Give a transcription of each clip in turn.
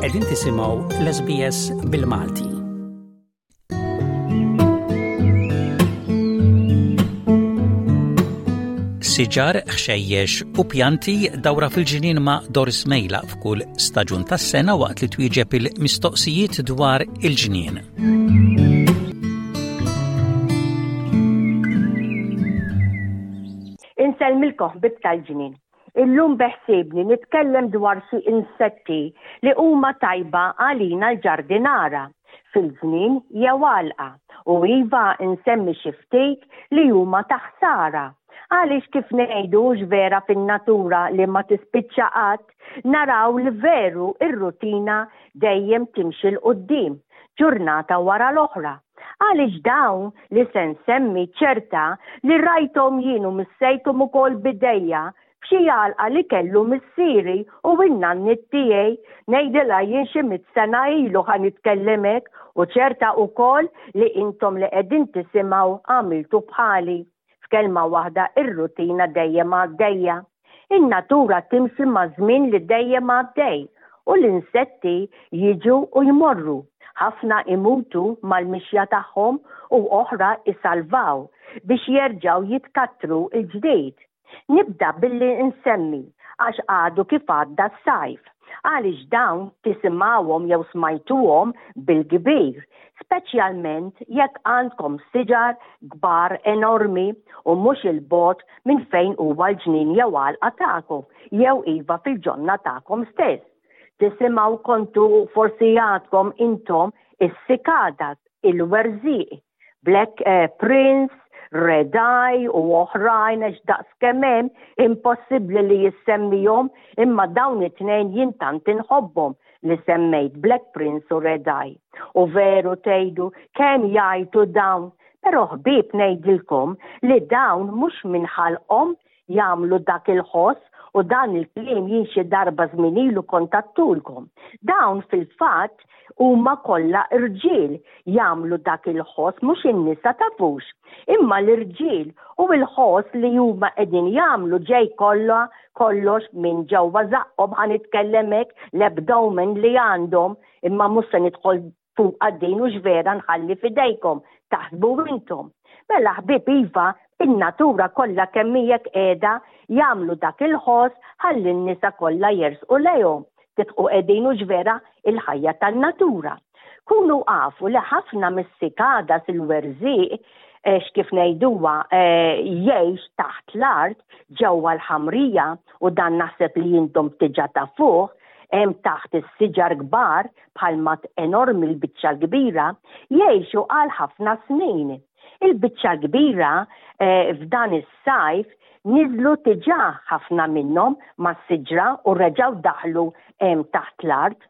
Qegħdin tisimgħu l-SBS bil-Malti. Siġar, ħxejjex u pjanti dawra fil-ġinin ma' Doris Mejla f'kull staġun tas-sena waqt li twieġeb il-mistoqsijiet dwar il-ġnien. Insellmilkom ħbieb tal-ġnien. Illum beħsiebni nitkellem dwar xi insetti li huma tajba għalina l-ġardinara, fil-ġnien jew għalqa, u iva nsemmi xi ftit li huma ta' ħsara. Għaliex kif ngħidu hux vera fin-natura li ma tispiċċa qatt? naraw li veru r-rutina dejjem timxi 'l quddiem, ġurnata wara l-oħra. Għaliex dawn li se nsemmi ċerta li rajthom jien u missejthom ukoll b'idejja f'xi għalqa li kellu missieri u n-nanniet tiegħi, ngħidilha jien xi mitt sena ilu ħa nitkellem hekk u ċerta ukoll li intom li qegħdin tisimgħu għamiltu bħali. F'kelma waħda, ir-rutina dejjem għaddejja. In-natura timxi maż-żmien li dejjem għaddej u l-insetti jiġu u jmorru. Ħafna imutu mal-mixja tagħhom u oħra jsalvaw biex jerġgħu jitkattru l-ġdid. Nibda billi nsemmi għax għadu kif għadda s-sajf. għaliex dawn tisimgħuhom jew smajtuhom bil-kbir, speċjalment jekk għandkom siġar kbar enormi u mhux 'il bogħod minn fejn huwa l-ġnien jew għalqa tagħkom, jew iva fil-ġonna tagħkom stess. Tisimgħu kontu forsi għadkom intom is-cicada, il-werżieq, Black eh, Prince, Redaj u oħrajn għax daqs kemm hemm impossibbli li jissemmihom imma dawn it-tnejn jien tant inħobbhom li semmejt Black Prince u Redaj. U veru tgħidu kemm jgħajtu dawn, però ħbieb ngħidilkom li dawn mhux minħalqhom jagħmlu dak il-ħoss u dan il-kliem jien xi darba żmien ilu kontattulkom. Dawn fil-fatt huma kollha rġiel jagħmlu dak il-ħoss mhux in-nisa tafux, imma l-irġiel u l-ħoss li huma qegħdin jagħmlu ġej kollha kollox minn ġewwa żaqqhom ħa nitkellem hekk l-abdomen li għandhom imma mhux se nidħol fuqha din hux vera nħalli f'idejkom taħsbu intom. Mela ħbieb iva, in-natura kollha kemm hi jekk qiegħda jagħmlu dak il-ħoss ħalli n-nisa kollha jersqu lejhom. Tidħqu qegħdin hux vera il-ħajja tan-natura. Kunu afu li ħafna mis-sikadas il-werżieq għax kif ngħiduha eh, jgħix taħt l-art ġewwa l-ħamrija u dan naħseb li jintom tiġa ta' fuq hemm taħt is-siġar kbar bħal-mat enormi l-biċċa l-kbira, jgħixu għal ħafna snin. Il-biċċa l-kbira eh, f'dan is-sajf niżlu tiġà ħafna minnhom mas-siġra u reġgħu daħlu eh, taħt l-art.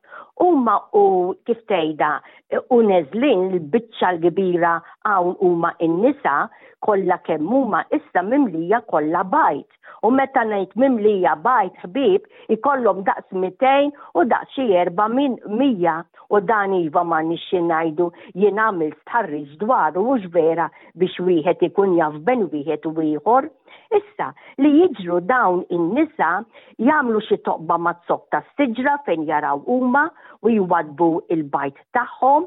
Huma u kif tgħidha u neżlin l-biċċa l-kbira hawn huma n-nisa kollha kemm huma issa mimlija kollha bajt. b'għid. U meta ngħid mimlija b'għid ħbieb ikollhom daqs mitejn u daqs xi erba' minn mija. U dan iva m'għandniex xi ngħidu, jien għamilt stħarriġ dwaru hux vera biex wieħed ikun jaf ben wieħed u ieħor. Issa, li jiġru dawn in-nisa jagħmlu xi toqba maz-zokk tas-siġra fejn jaraw huma u jwaddbu l-bajd tagħhom,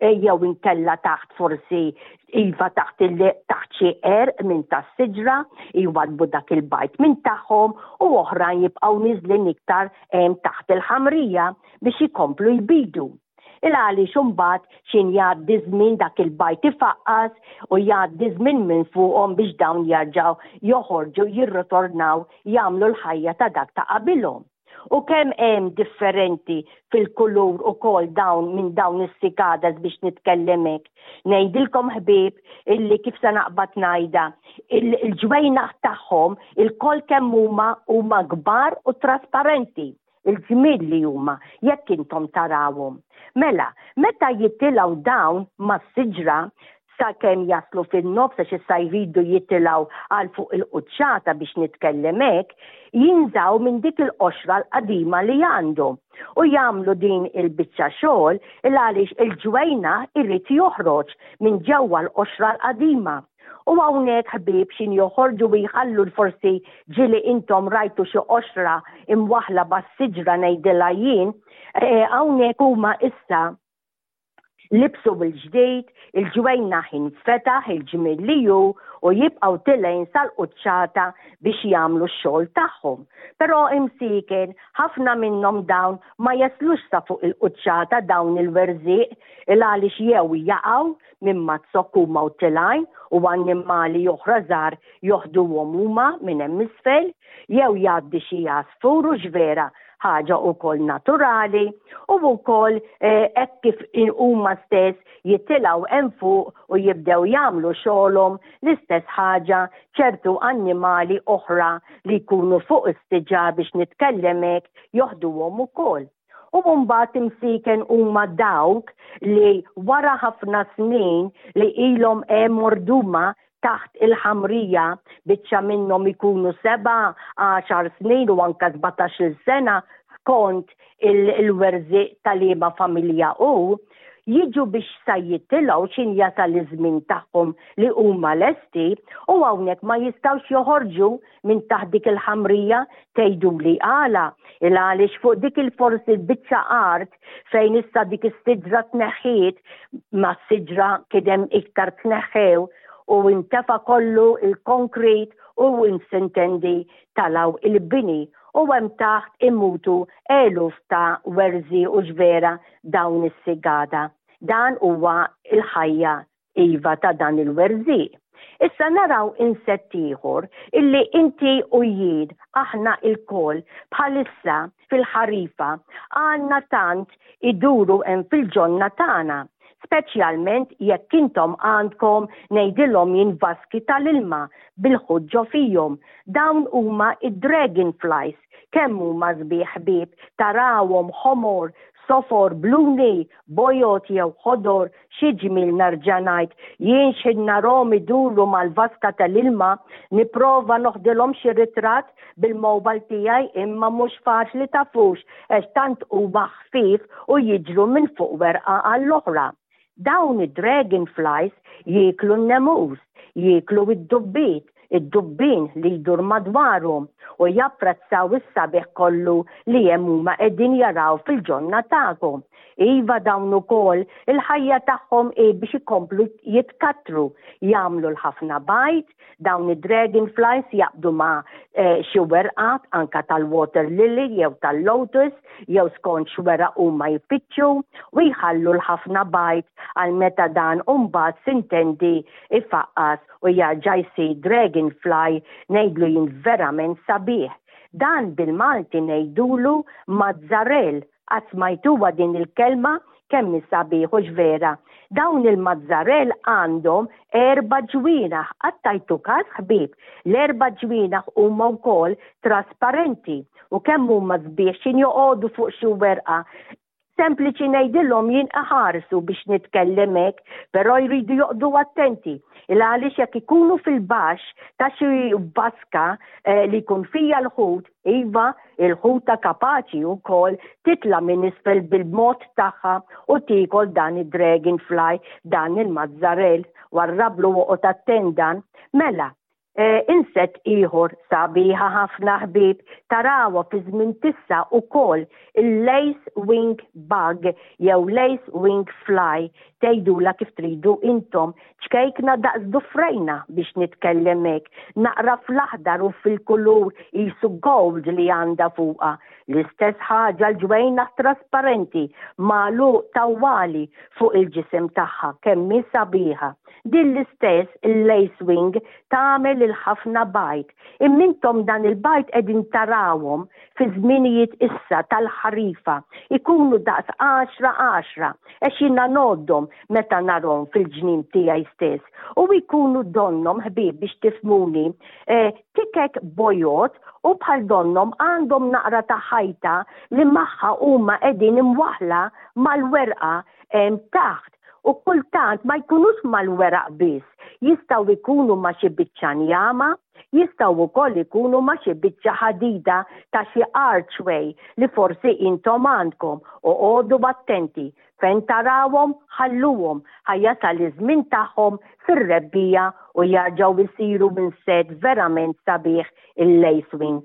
Eh, jew inkella taħt forsi iva taħt il taħt xi er minn tas-siġra jwadbu dak il-bajt minn tagħhom u oħrajn jibqgħu niżlin iktar taħt il-ħamrija biex jkomplu jbidu. Il għaliex imbagħad x'in jgħaddi żmien dak il-bajt ifaqqas u jgħaddi żmien minn fuqhom biex dawn jarġgħu joħorġu jirritornaw jagħmlu l-ħajja ta' dak ta' qabilhom. U kemm hemm differenti fil-kulur ukoll dawn minn dawn is-sikadas biex nitkellem hekk. Ngħidilkom ħbieb illi kif se naqbad ngħidha, il-ġwejnaħ tagħhom ilkoll kemm huma huma kbar u trasparenti il-ġmiel li huma jekk intom tarawhom. Mela, meta jitilgħu dawn mas-siġra sakemm jaslu fin-nofs għax issa jridu jitilgħu għal fuq il-quċċata biex nitkellem hekk, jinżaw minn dik il-qoxra l-qadima li għandhom u jagħmlu din il-biċċa xogħol il għaliex il-ġwejna jrid joħroġ minn ġewwa l-qoxra l-qadima. U hawnhekk ħbieb xin joħorġu u jħallu l-forsi ġili intom rajtu xi qoxra imwaħla bas-siġra ngħidilha jien, eh, hawnhekk huma issa Libsu bil-ġdid, il-ġwejna ħin fetaħ il-ġmiel li hu u jibqgħu tilgħin sal-quċċata biex jagħmlu x-xogħol tagħhom. Però imsiekin, ħafna minnhom dawn ma jeslux sa fuq il-quċċata dawn il-werżieq il għaliex jew jaqgħu minn Mazzokk huma u Tilgħajn u annimali oħra żgħar joħduhom huma minn hemm isfel, jew jgħaddi xi għasfur u x'vera ħaġa wkoll naturali, u wkoll hekk kif huma stess jitilgħu hemm fuq u jibdew jagħmlu xogħolhom l-istess ħaġa ċertu annimali oħra li jkunu fuq is-siġar biex nitkellem hekk joħduhom ukoll. U mbagħad imsiken huma dawk li wara ħafna snin li ilhom hemm morduma taħt il-ħamrija, biċċa minnhom ikunu seba', għaxar snin u anke sbatax-il sena skont il-werżieq ta' liema familja hu, jiġu biex sa jitilgħu x'in jasal iż-żmien tagħhom li huma lesti u hawnhekk ma jistgħux joħorġu minn taħt dik il-ħamrija tgħiduli għala il għaliex fuq dik il-forsi l-biċċa art fejn issa dik is-siġra tneħħiet ma s-siġra kidem iktar tneħħew u intefa kollu il-konkret u insintendi talaw il-bini u hemm taħt immutu eluf ta' werzi u ġvera dawn is-sigada. Dan huwa il-ħajja Iva ta' dan il-werżiq. Issa naraw insett ieħor illi inti u jien aħna ilkoll bħalissa fil-ħarifa għandna tant iduru hemm fil-ġonna tagħna, speċjalment jekk intom għandkom ngħidilhom jien vaski tal-ilma bil-ħut ġo fihom. Dawn huma d-dragon flies, kemm huma sbieħ ħbieb, tarawhom ħomor, sofor, bluni, bojod jew ħodor, Xi ġmiel nerġa' ngħid, jien x'ħin narhom iduru mal-vaska tal-ilma, nipprova noħdilhom xi ritratt bil-mobile tiegħi imma mhux faċli tafux għax tant huma ħfief u jiġru minn fuq werqa għall-oħra. Dawn id-dragonflies jieklu n-nemus, jieklu id-dubbiet, id-dubbin li jdur madwarhom u japprezzaw is-sabiħ kollu li hemm huma qegħdin jaraw fil-ġornatakom. Iva dawn ukoll il-ħajja tagħhom hi biex ikomplu jitkattru, jagħmlu l-ħafna bajd, dawn id-dragonflies jaqbdu ma' xi werqa anke tal-water lily jew tal-lotus jew skont x'weraq huma jfittxu u jħallu l-ħafna bajd għal meta dan imbagħad sintendi jfaqqas u jarġa jsir dragon fly ngħidlu jien verament sabiħ. Dan bil Malti ngħidulu mazzarell qatt smajtuha din il kelma kemm hi sabiħ hux vera. Dawn il mazzarell għandhom erba ġwienaħ qatt tajtu każ ħbieb l erba ġwienaħ huma wkoll trasparenti u kemm huma sbiħ x'injoqogħdu fuq xi werqa sempliċi ngħidilhom jien iħarsu biex nitkellem hekk, però jridu joqdu attenti. Il għaliex jekk ikunu fil-baxx ta' xi baska eh, li jkun fija l-ħut, iva il-ħuta kapaċi wkoll titla' minn isfel bil-mod tagħha u tikol dan id-dragonfly, dan il-mazzarell, warrablu waqgħod attendan. Mela, Eh, insett ieħor sabiħa ħafna ħbib tarawha fi żmien tissa ukoll il-lace wing bug jew lace wing fly tgħidula kif tridu intom ċkejkna daqs dufrejna biex nitkellem hekk naqra fl-aħdar u fil-kulur isu gold li għandha fuqha l-istess ħaġa l-ġwejna trasparenti magħluq tawwali fuq il-ġisem tagħha kemm sabiħa Din l-istess il-lacewing tagħmel lil ħafna bajd. Imma intom dan il-bajd qegħdin tarawhom fiż-żminijiet issa tal-ħarifa, ikunu daqs għaxra għaxra, għax jiena ngħoddhom meta narahom fil-ġnien tiegħi stess, u jkunu donnhom, ħbieb, biex tifhmuni, tikek bojod u bħal donnhom għandhom naqra ta' ħajta li magħha huma qegħdin imwaħħla mal-werqa hemm taħt. u kultant ma jkunux mal-weraq biss, jistgħu jkunu ma' xi biċċa njama, jistgħu wkoll ikunu ma' xi biċċa ħadida ta' xi archway li forsi intom għandkom, oqogħdu attenti, fejn tarawhom ħalluhom ħa jasal iż-żmien tagħhom fir-rebbiegħa u jerġgħu jsiru insett verament sabiħ il-lacewing.